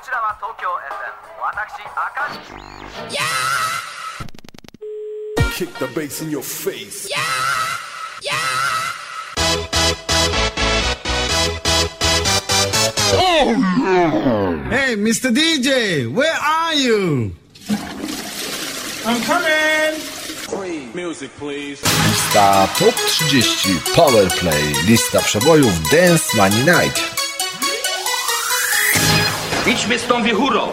こちらは東京 FM 私赤字 Kick the bass in your face Yeah! Yeah! Oh no! Hey Mr. DJ, where are you? I'm coming! Music, please. Lista top 30 Power Play, lista przebojów Dance Money Night. Idźmy z tą wiechurą.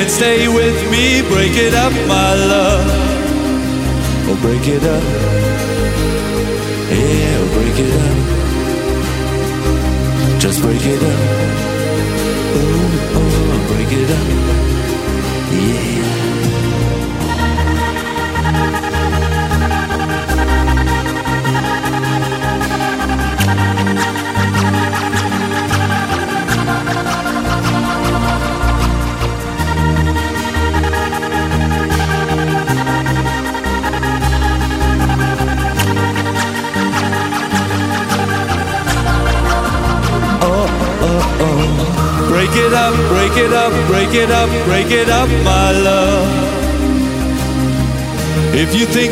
Can stay with me, break it up, my love. Oh, break it up.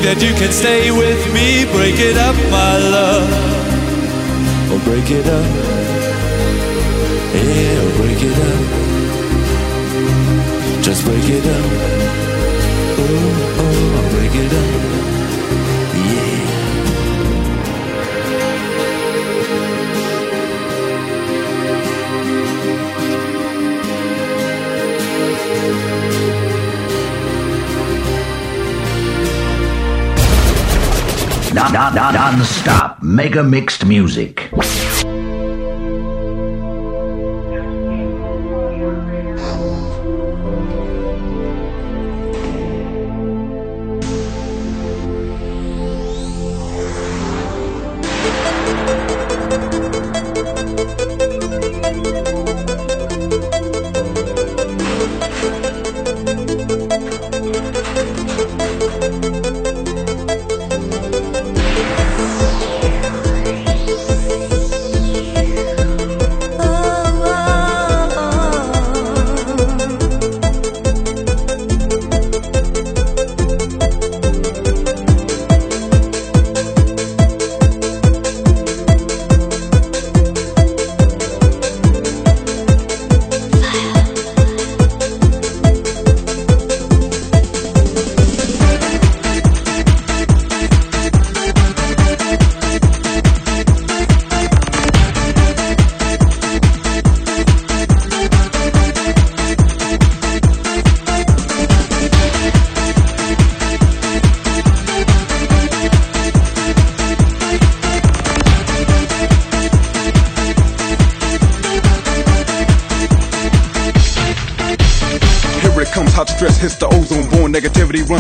Think that you can stay with me, break it up, my love. Oh, break it up. Yeah, oh, break it up. Just break it up. Oh, oh, break it up. Non-stop mega mixed music.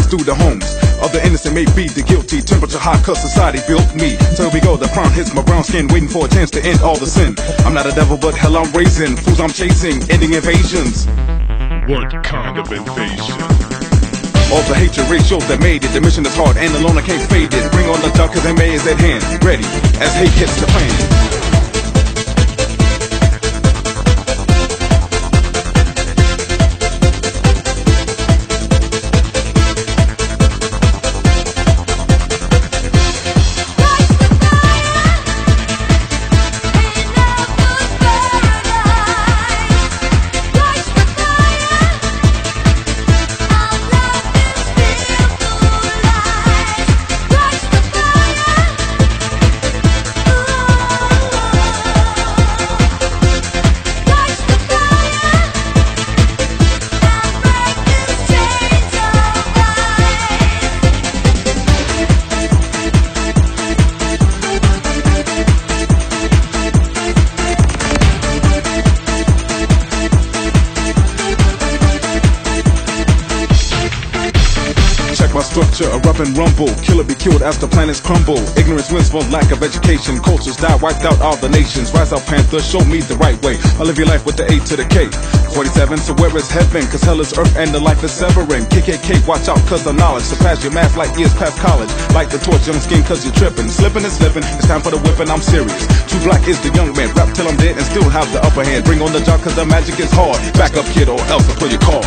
Through the homes of the innocent may be the guilty. Temperature hot cause society built me. So here we go the crown hits my brown skin waiting for a chance to end all the sin. I'm not a devil but hell i'm raising. Fools i'm chasing ending invasions. What kind of invasion? all the hatred ratios that made it the mission is hard and alone i can't fade it. Bring on the dark cause ma is at hand. Ready as hate hits the fan rumble. Kill or be killed as the planets crumble. Ignorance wins for lack of education. Cultures die, wiped out all the nations. Rise up, Panther, show me the right way. I live your life with the A to the K. 47, so where is heaven? Cause hell is earth and the life is severing. KKK, watch out cause the knowledge surpass your math like years past college. Light the torch, young skin cause you're tripping. Slipping and slipping, it's time for the whipping, I'm serious. Too black is the young man, rap till I'm dead and still have the upper hand. Bring on the job cause the magic is hard. Back up kid or else I'll throw your card.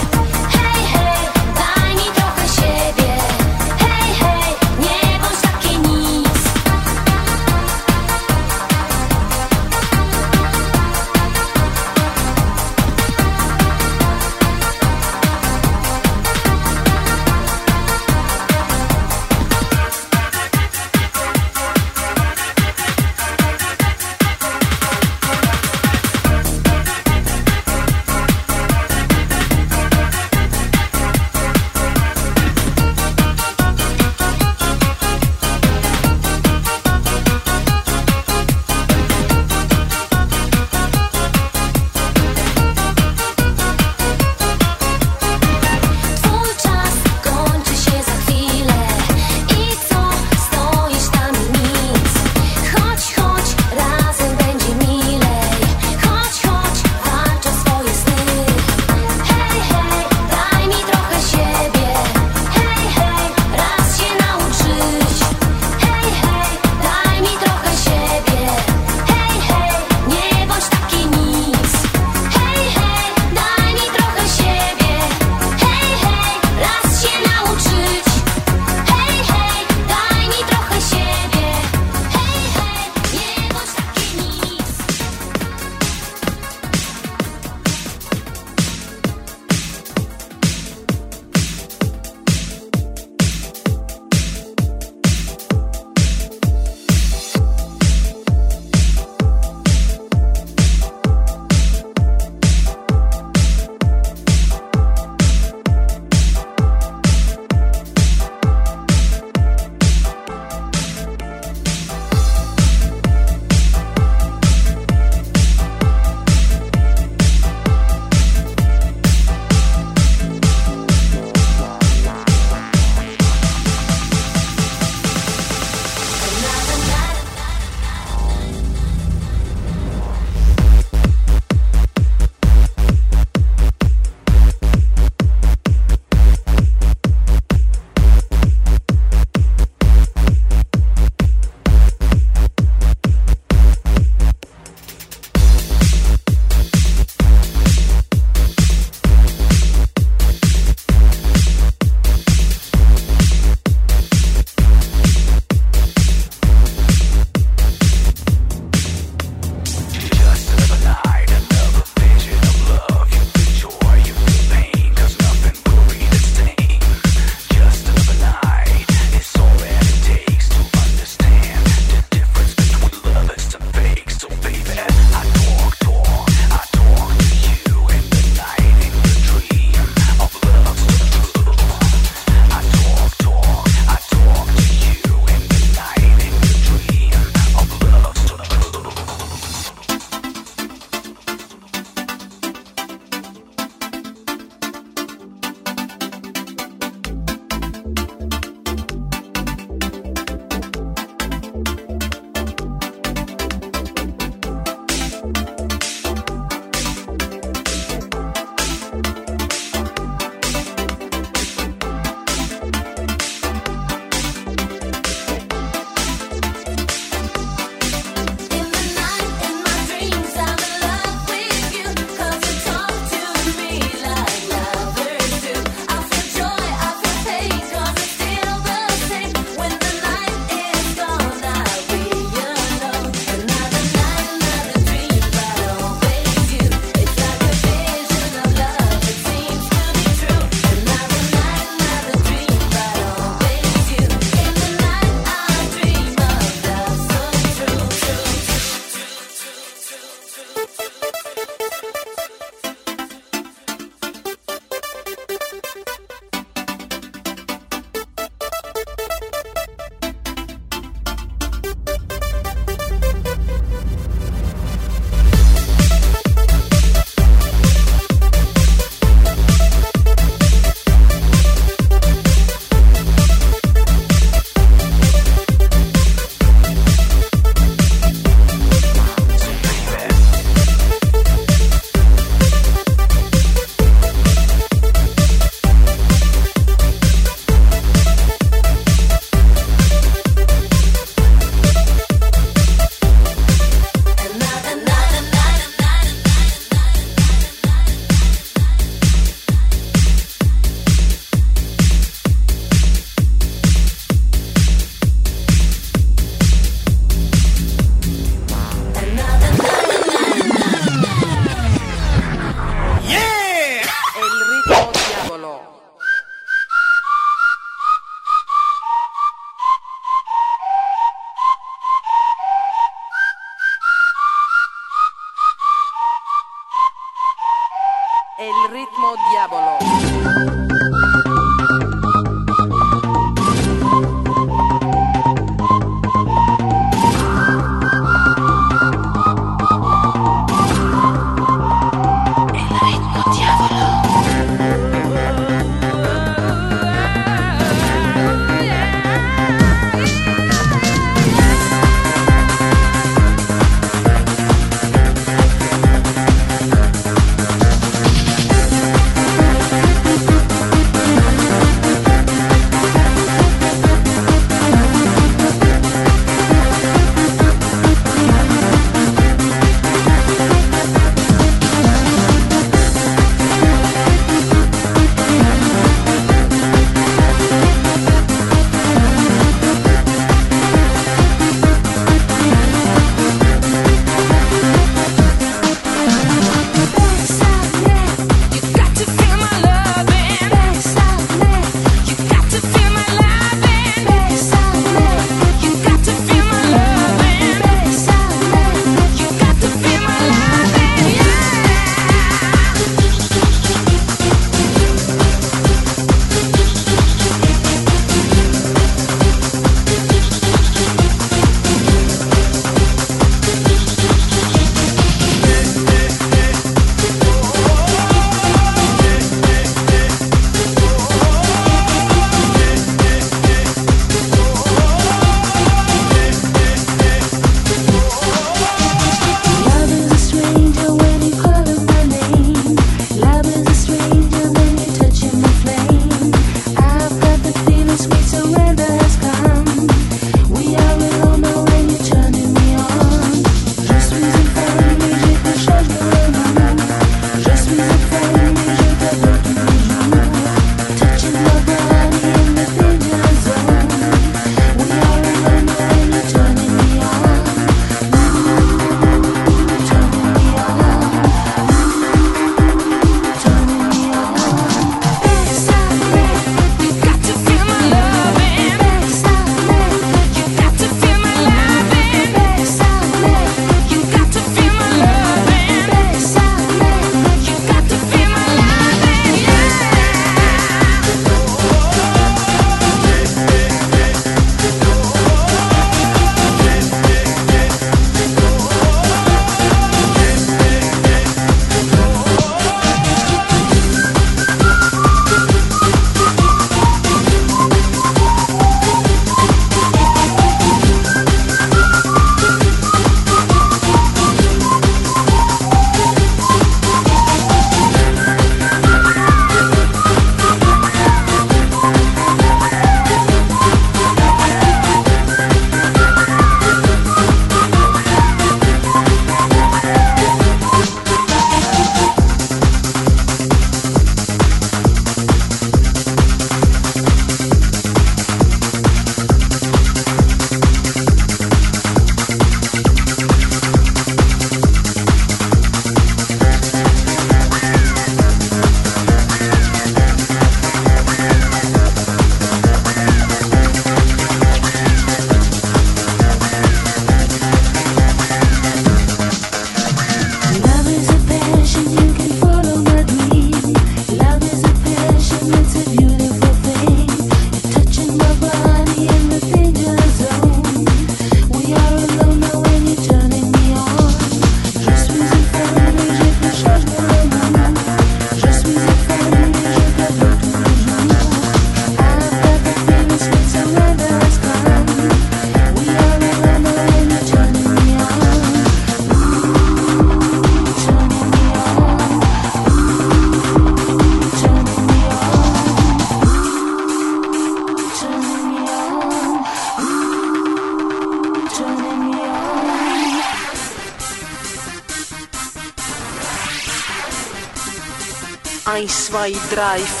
drive.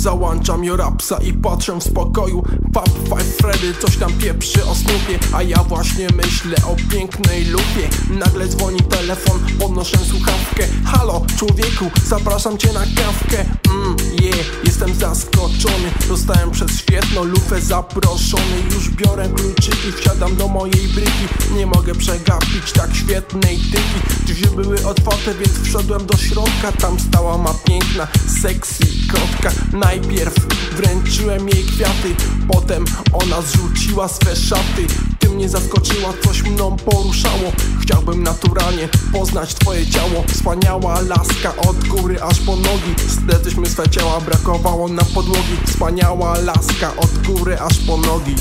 Załączam rapsa i patrzę w spokoju. Fab Five Freddy coś tam pieprzy o snupie A ja właśnie myślę o pięknej lupie. Nagle dzwoni telefon, podnoszę słuchawkę. Halo człowieku, zapraszam cię na kawkę. Mmm, yeah, jestem zaskoczony. Dostałem przez świetną lufę zaproszony. Już biorę kluczyki, wsiadam do mojej bryki. Nie mogę przegapić tak świetnej tyki. Drzwi były otwarte, więc wszedłem do środka. Tam stała ma piękna, sexy Najpierw wręczyłem jej kwiaty Potem ona zrzuciła swe szaty. Ty mnie zaskoczyła, coś mną poruszało. Chciałbym naturalnie poznać twoje ciało. Wspaniała laska od góry aż po nogi. Zletyśmy swe ciała, brakowało nam podłogi. Wspaniała laska od góry aż po nogi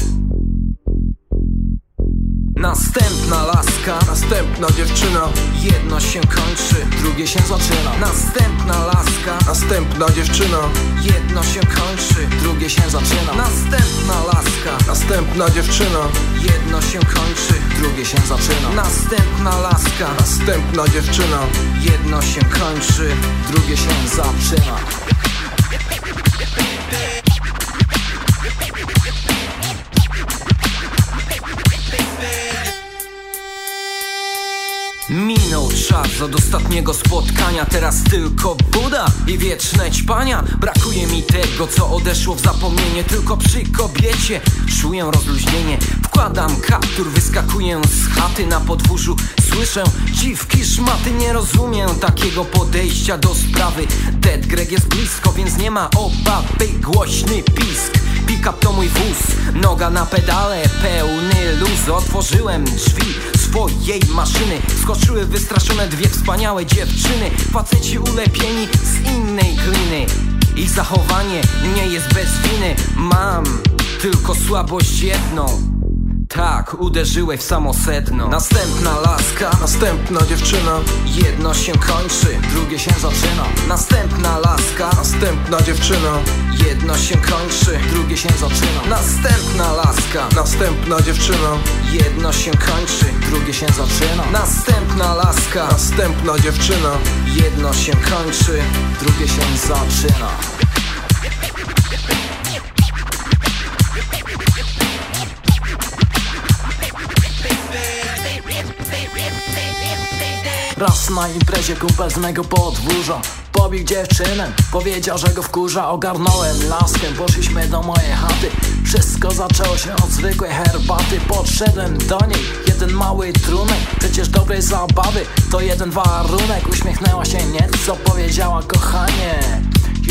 następna dziewczyna. Jedno się kończy, drugie się zaczyna. Następna laska, następna dziewczyna. Jedno się kończy, drugie się zaczyna. Następna laska, następna dziewczyna. Jedno się kończy, drugie się zaczyna. Następna laska, następna dziewczyna. Jedno się kończy, drugie się zaczyna Czas od ostatniego spotkania Teraz tylko Buda i wieczne ćpania. Brakuje mi tego, co odeszło w zapomnienie Tylko przy kobiecie czuję rozluźnienie. Wkładam kaptur, wyskakuję z chaty na podwórzu. Słyszę dziwki, szmaty, nie rozumiem takiego podejścia do sprawy. Dead Greg jest blisko, więc nie ma obawy. Głośny pisk Pick-up to mój wóz, noga na pedale, pełny luz. Otworzyłem drzwi swojej maszyny Skoczyły wystraszone dwie wspaniałe dziewczyny. Faceci ulepieni z innej gliny. Ich zachowanie nie jest bez winy Mam tylko słabość jedną tak, uderzyłeś w samo sedno. Następna laska, następna dziewczyna. Jedno się kończy, drugie się zaczyna. Następna laska, następna dziewczyna. Jedno się kończy, drugie się zaczyna. Następna laska, następna dziewczyna. Jedno się kończy, drugie się zaczyna. Następna laska, następna dziewczyna. Jedno się kończy, drugie się zaczyna Raz na imprezie kumpel z mego podwórza. Pobił dziewczynę, powiedział, że go wkurza. Ogarnąłem laskę, poszliśmy do mojej chaty. Wszystko zaczęło się od zwykłej herbaty. Podszedłem do niej, jeden mały trunek. Przecież dobrej zabawy to jeden warunek. Uśmiechnęła się nieco, powiedziała kochanie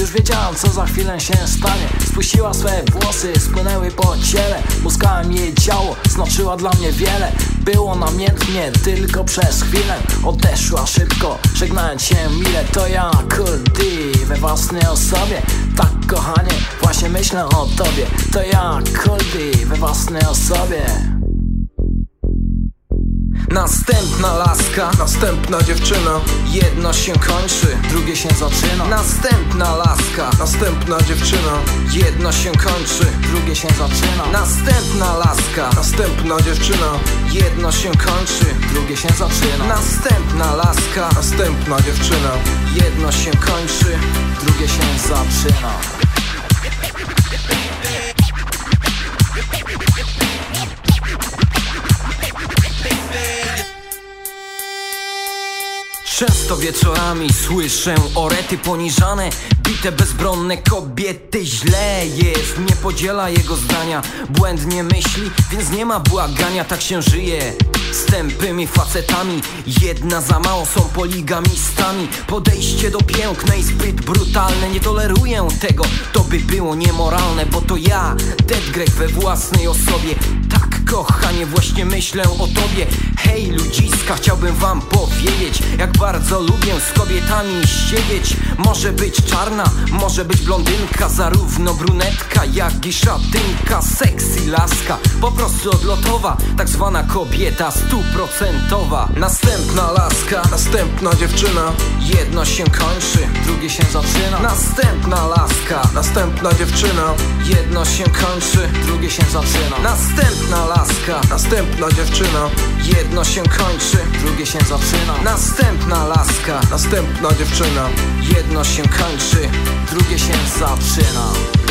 już wiedziałam co za chwilę się stanie. Spuściła swe włosy, spłynęły po ciele. Muskałem jej ciało, znaczyła dla mnie wiele Było namiętnie tylko przez chwilę Odeszła szybko, żegnając się mile To ja, Cool D, we własnej osobie. Tak kochanie, właśnie myślę o tobie. To ja, Cool D, we własnej osobie Następna laska, następna dziewczyna. Jedno się kończy, drugie się zaczyna. Następna laska, następna dziewczyna. Jedno się kończy, drugie się zaczyna. Następna laska, następna dziewczyna. Jedno się kończy, drugie się zaczyna. Następna laska, następna dziewczyna. Jedno się kończy, drugie się zaczyna Często wieczorami słyszę orety poniżane Bite bezbronne kobiety źle jest Nie podziela jego zdania. Błędnie myśli, więc nie ma błagania Tak się żyje. Z tępymi facetami Jedna za mało są poligamistami. Podejście do pięknej zbyt brutalne Nie toleruję tego, to by było niemoralne Bo to ja, Dead Greg we własnej osobie. Tak kochanie, właśnie myślę o tobie Hej ludziska, chciałbym wam powiedzieć Jak bardzo lubię z kobietami siedzieć. Może być czarna, może być blondynka Zarówno brunetka, jak i szatynka. Sexy laska, po prostu odlotowa Tak zwana kobieta stuprocentowa. Następna laska, następna dziewczyna. Jedno się kończy, drugie się zaczyna. Następna laska, następna dziewczyna. Jedno się kończy, drugie się zaczyna. Następna laska, następna dziewczyna. Jedno Jedno się kończy, drugie się zaczyna. Następna laska, następna dziewczyna. Jedno się kończy, drugie się zaczyna.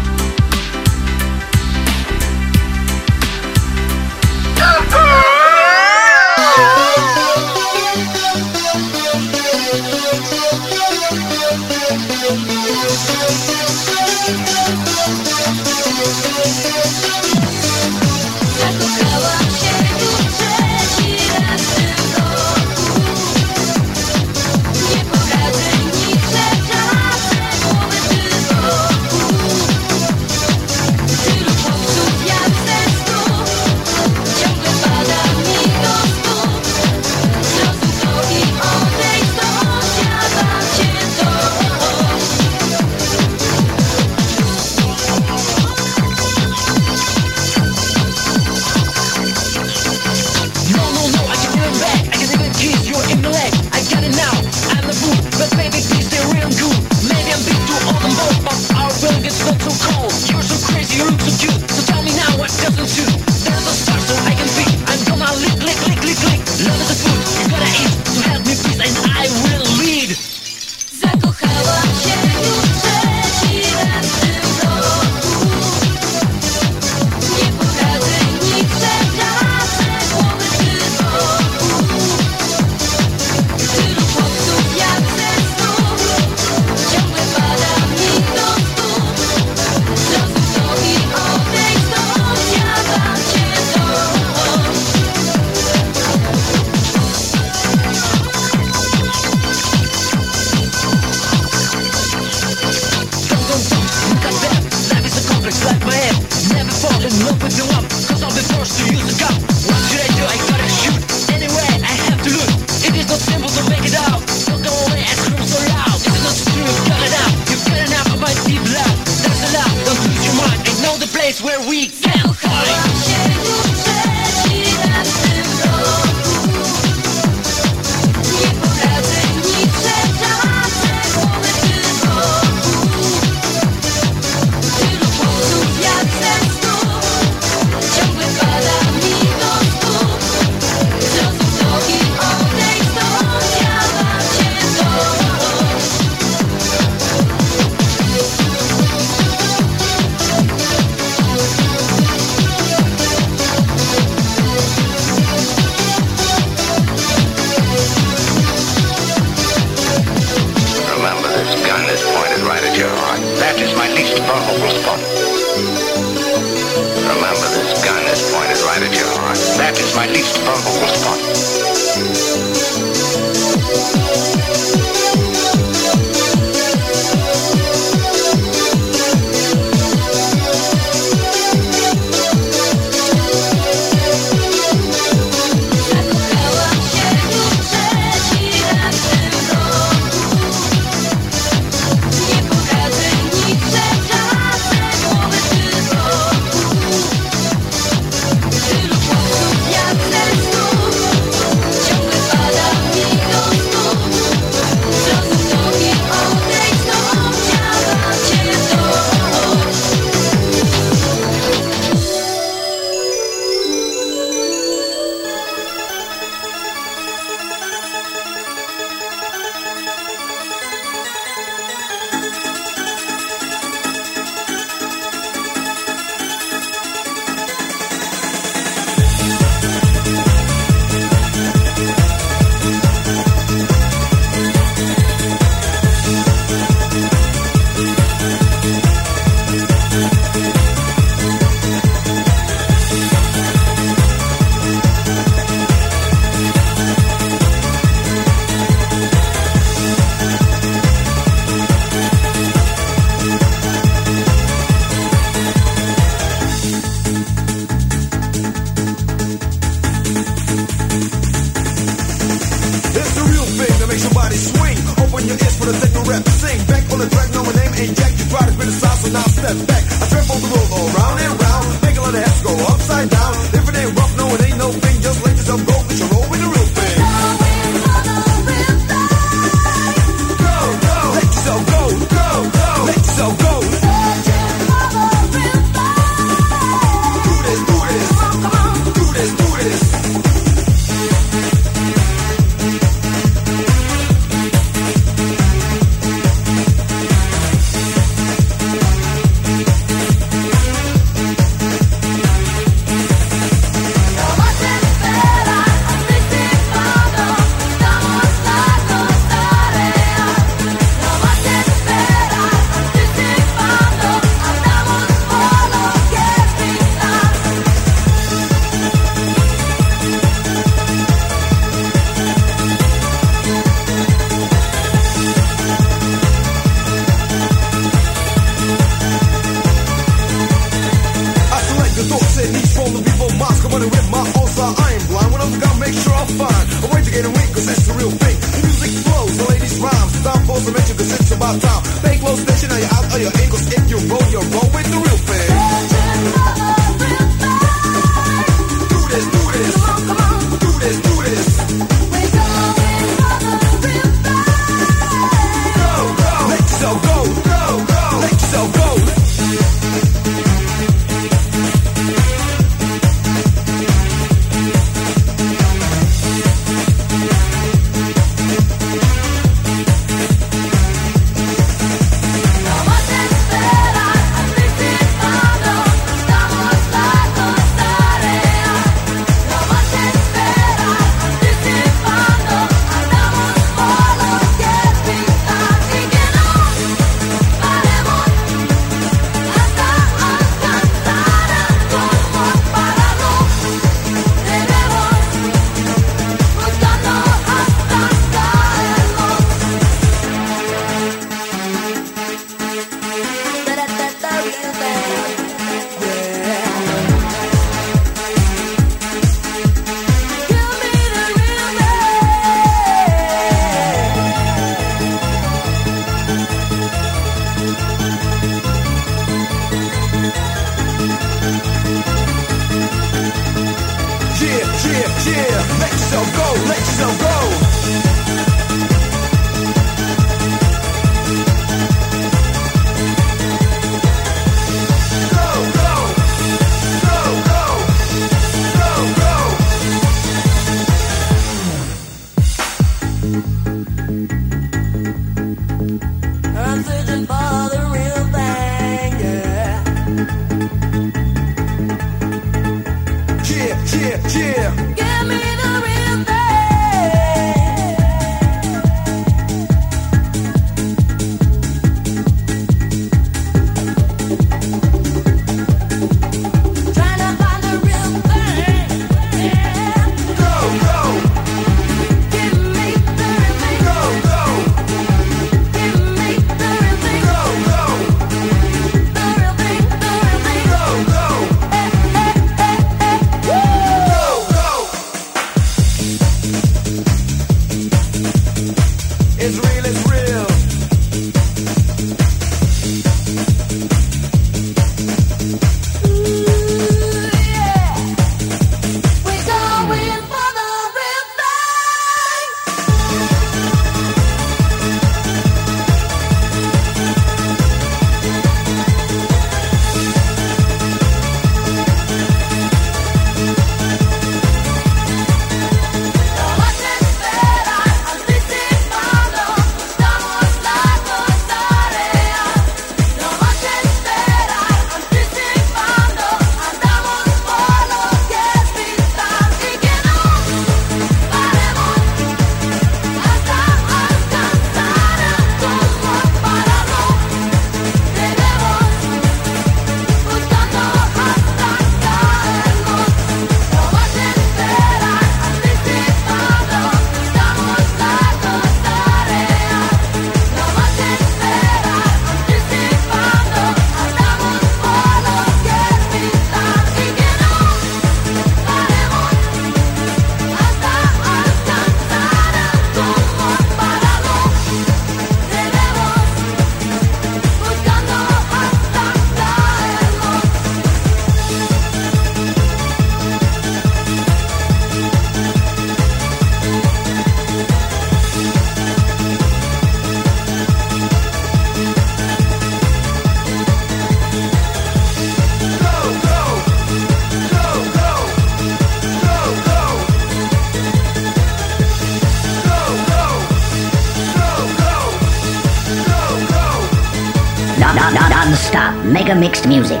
Mixed music.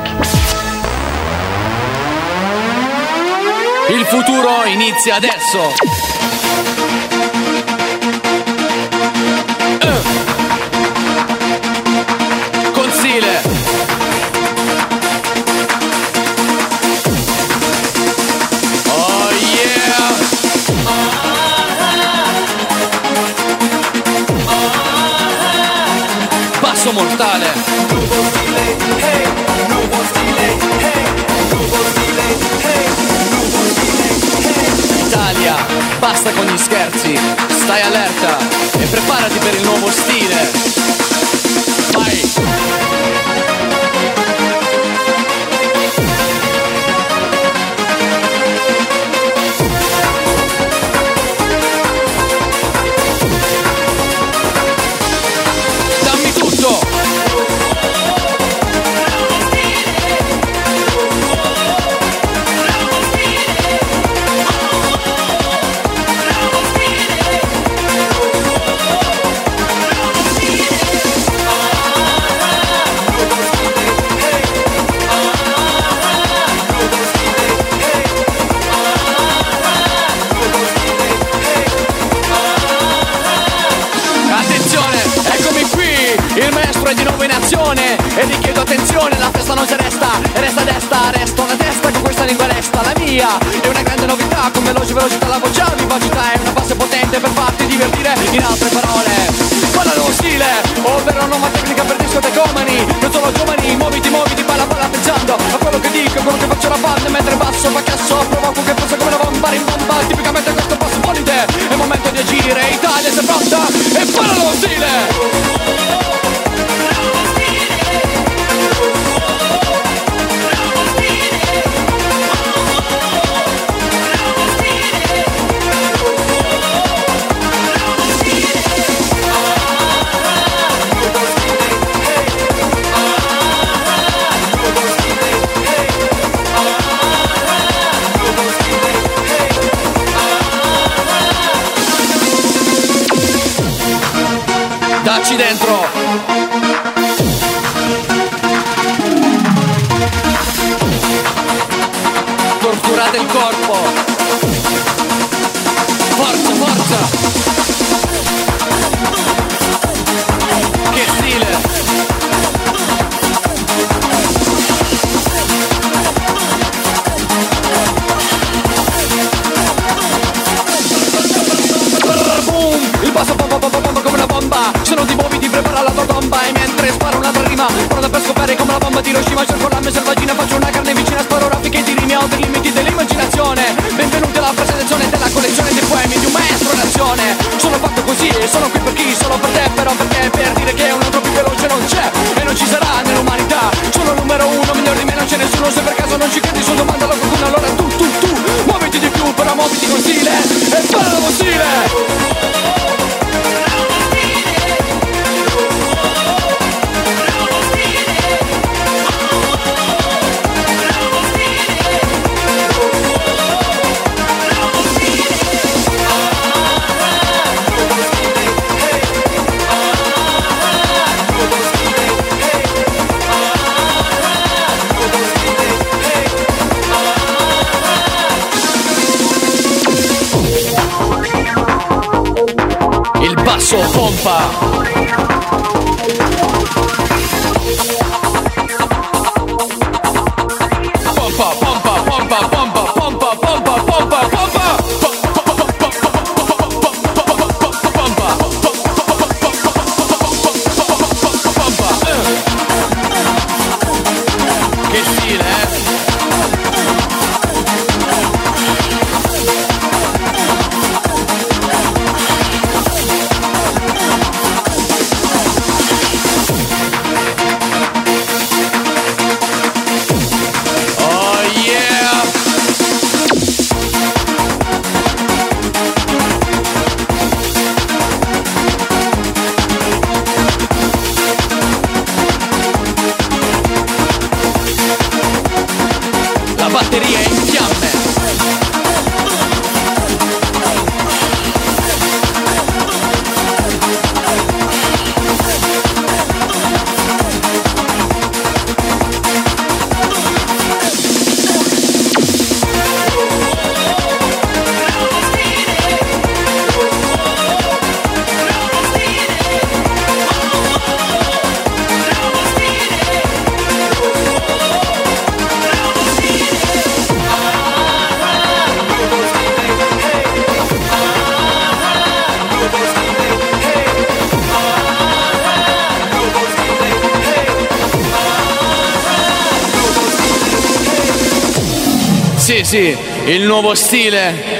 Il futuro inizia adesso. Fiesta. Il nuovo stile.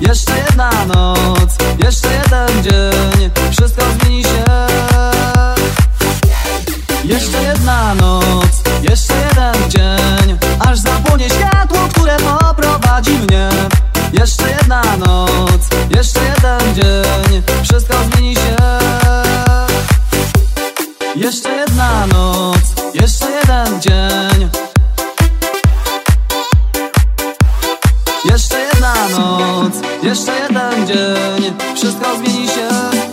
Jeszcze jedna noc, jeszcze jeden dzień Wszystko zmieni się. Jeszcze jedna noc, jeszcze jeden dzień Aż zapłonie światło, które poprowadzi mnie. Jeszcze jedna noc, jeszcze jeden dzień Wszystko zmieni się. Jeszcze jedna noc Jeszcze jeden dzień, wszystko zmieni się.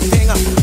nothing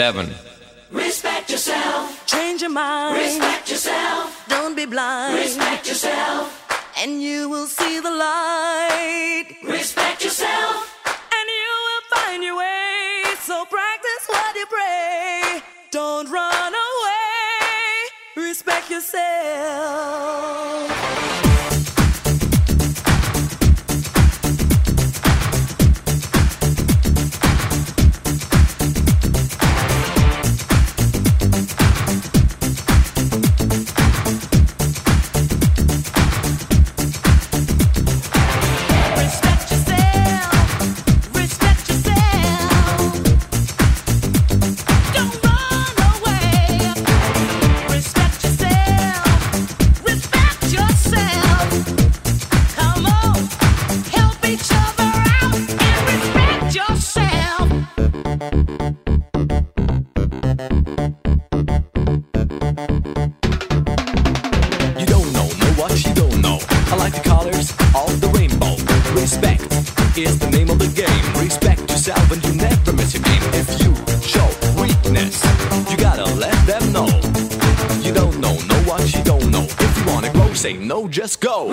Seven. just go.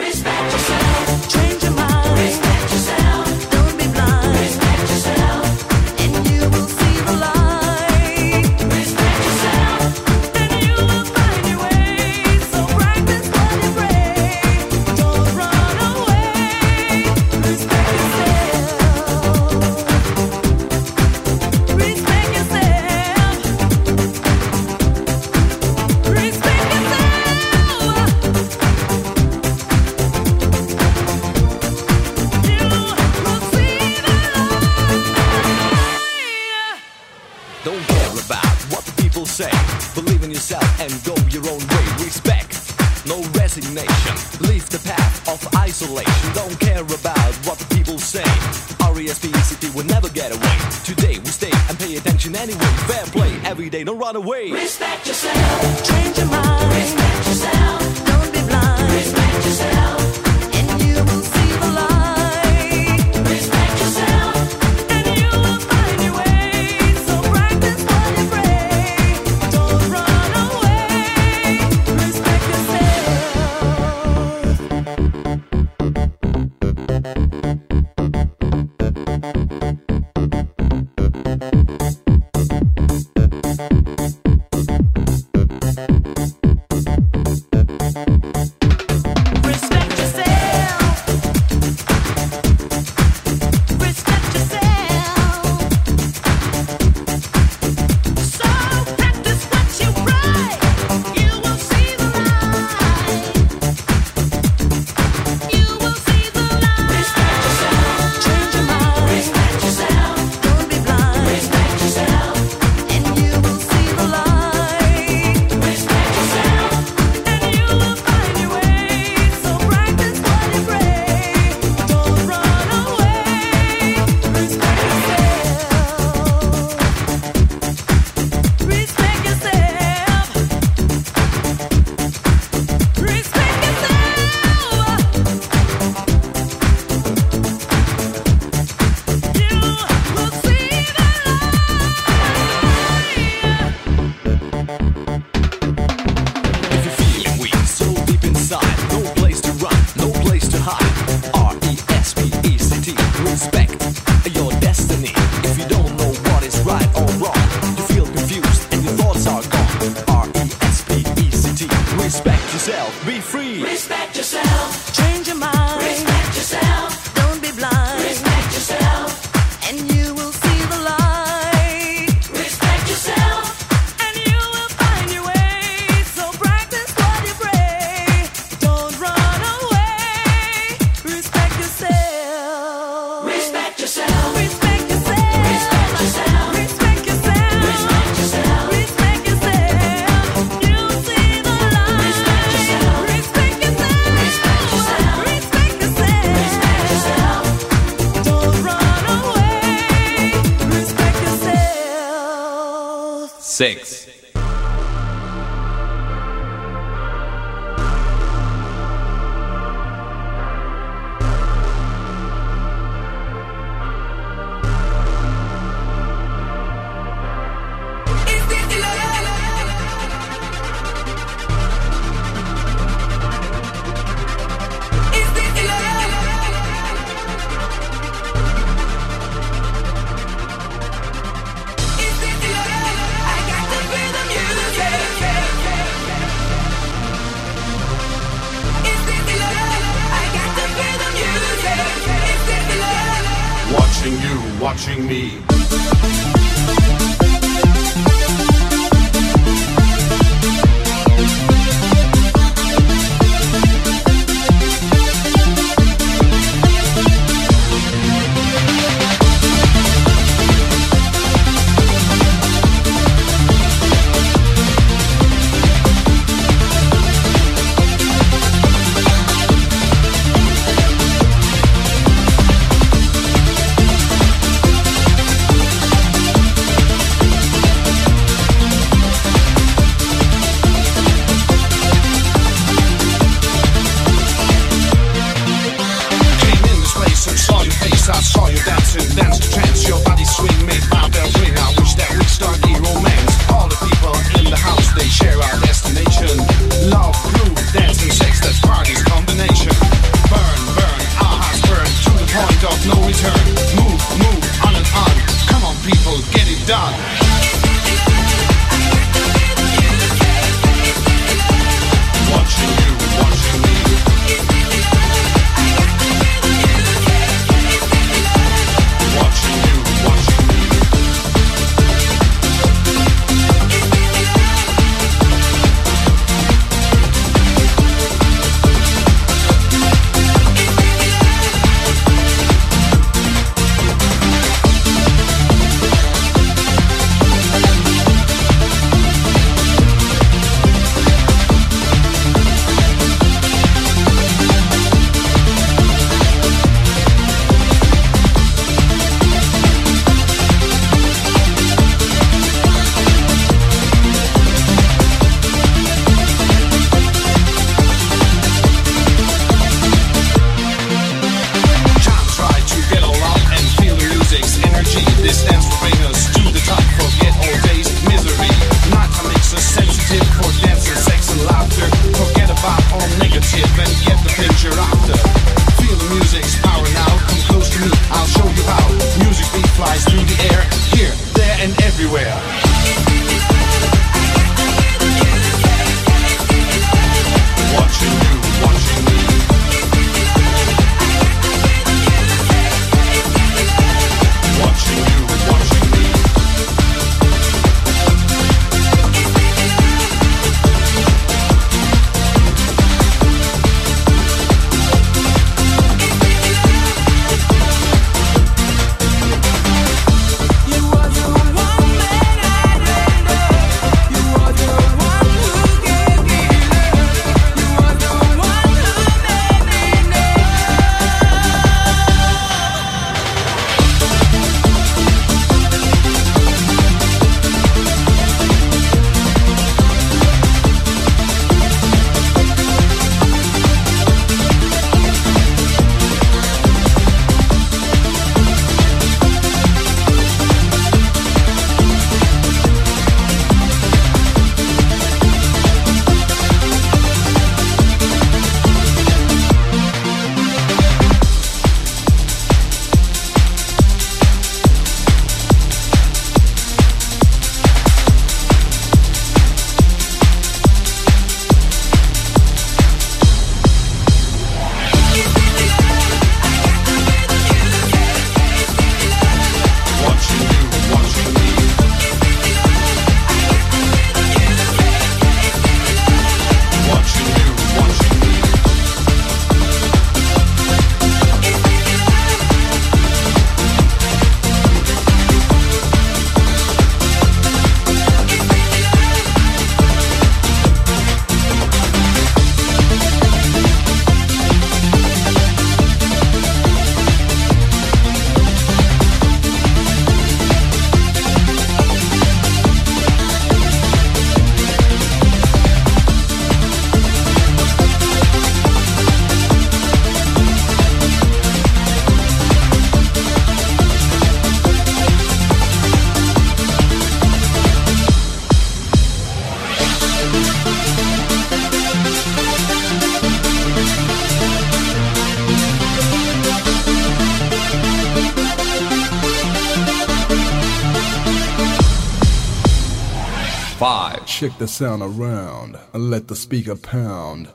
Check the sound around and let the speaker pound.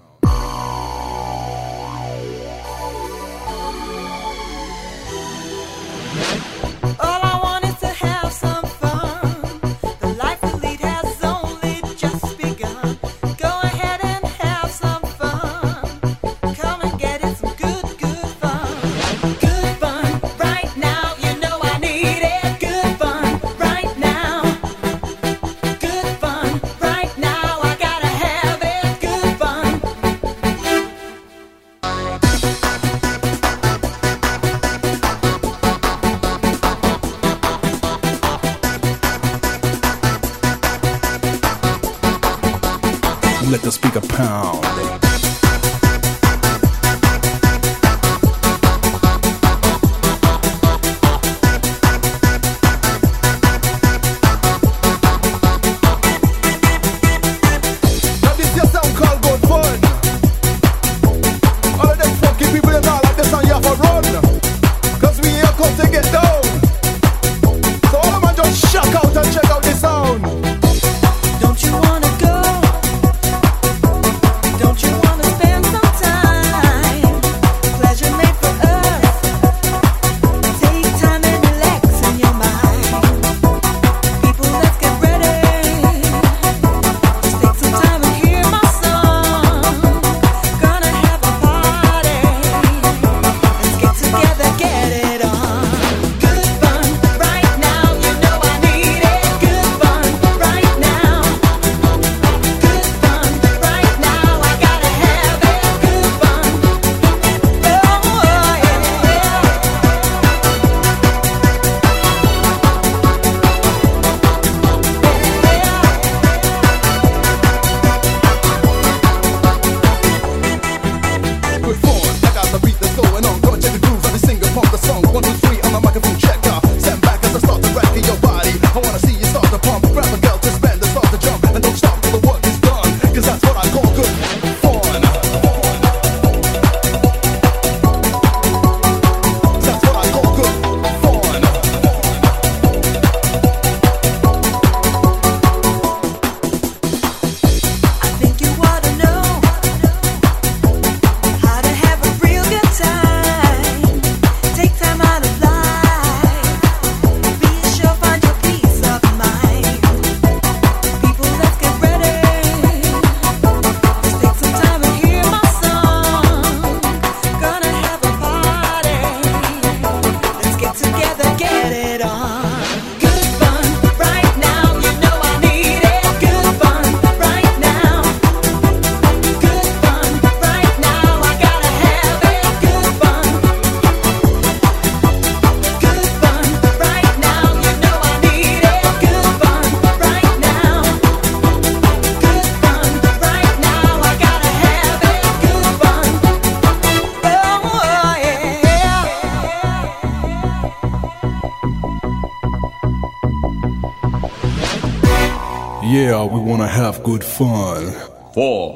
Wanna have good fun. Four.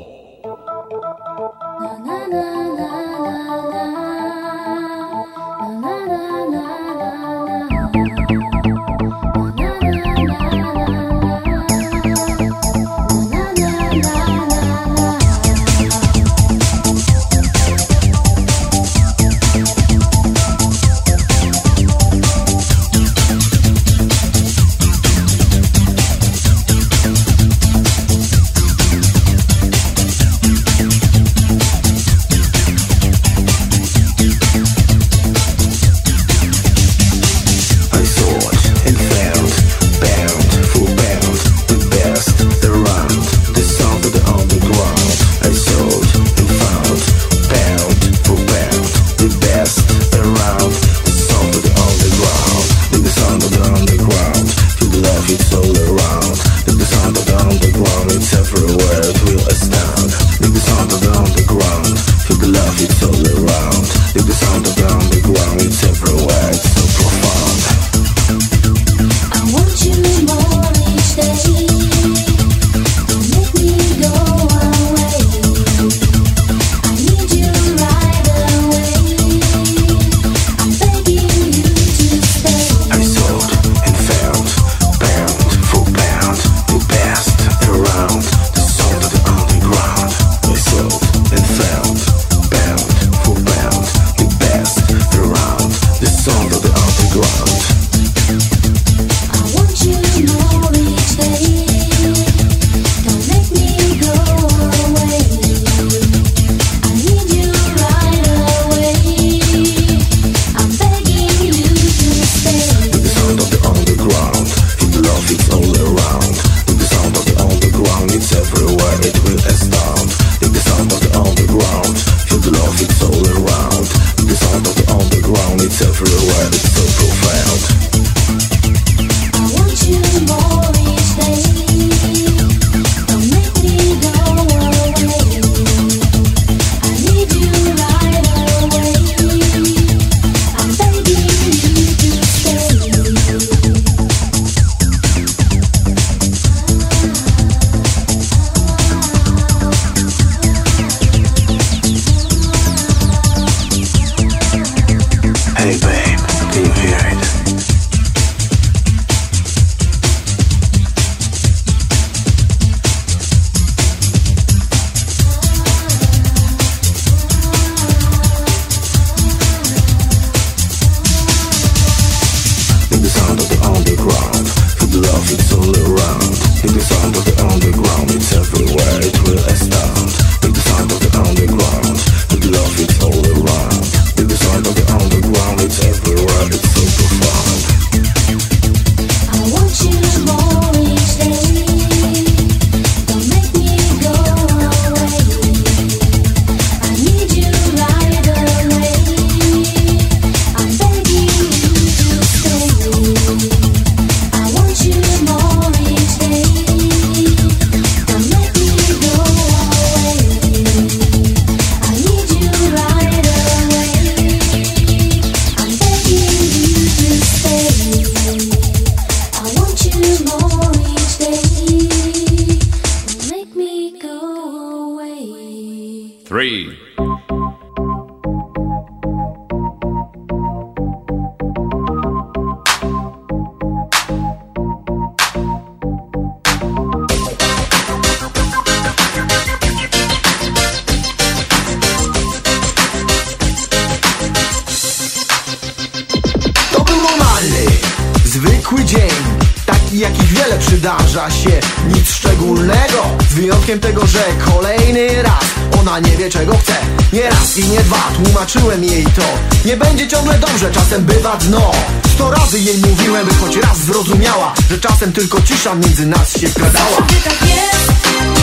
To. Nie będzie ciągle dobrze, czasem bywa dno. Sto razy jej mówiłem, by choć raz zrozumiała Że czasem tylko cisza między nas się wkradała Zawsze tak jest,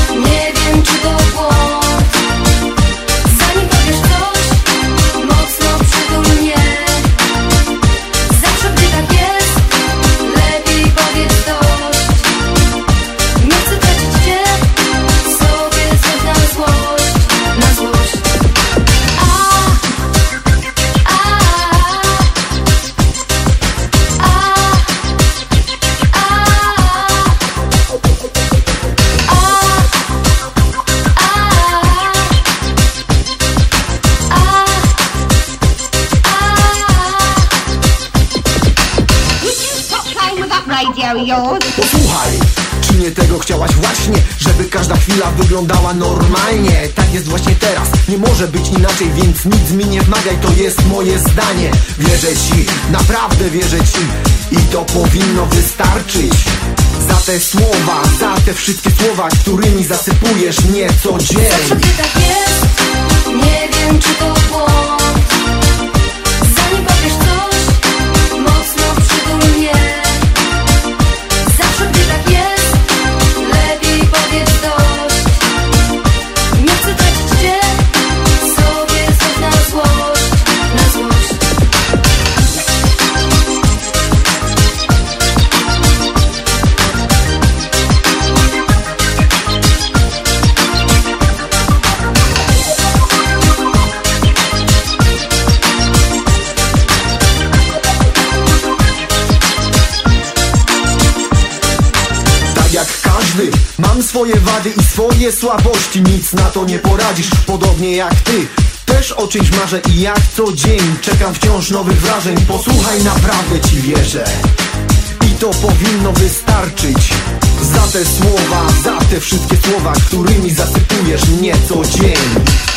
nie wiem czy to błąd yours? Posłuchaj, czy nie tego chciałaś właśnie? Żeby każda chwila wyglądała normalnie Tak jest właśnie teraz, nie może być inaczej Więc nic mi nie wmawiaj, to jest moje zdanie Wierzę ci, naprawdę wierzę ci I to powinno wystarczyć Za te słowa, za te wszystkie słowa Którymi zasypujesz mnie co dzień Zawsze tak jest, nie wiem czy to błąd swoje wady i swoje słabości. Nic na to nie poradzisz, podobnie jak ty. Też o czymś marzę i jak co dzień Czekam wciąż nowych wrażeń. Posłuchaj, naprawdę ci wierzę. I to powinno wystarczyć. Za te słowa, za te wszystkie słowa Którymi zasypujesz mnie co dzień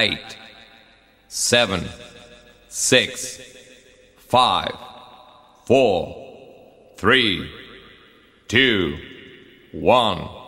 eight, seven, six, five, four, three, two, one.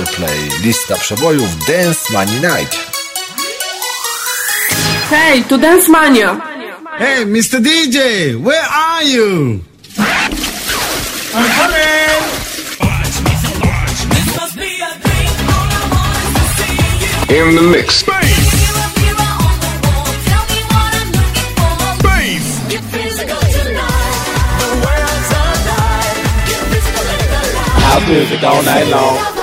Powerplay, lista przebojów Dance Money Night. Hej, tu Dance Mania! Hey, Mr. DJ, where are you? I'm coming! In the mix. House music all night long.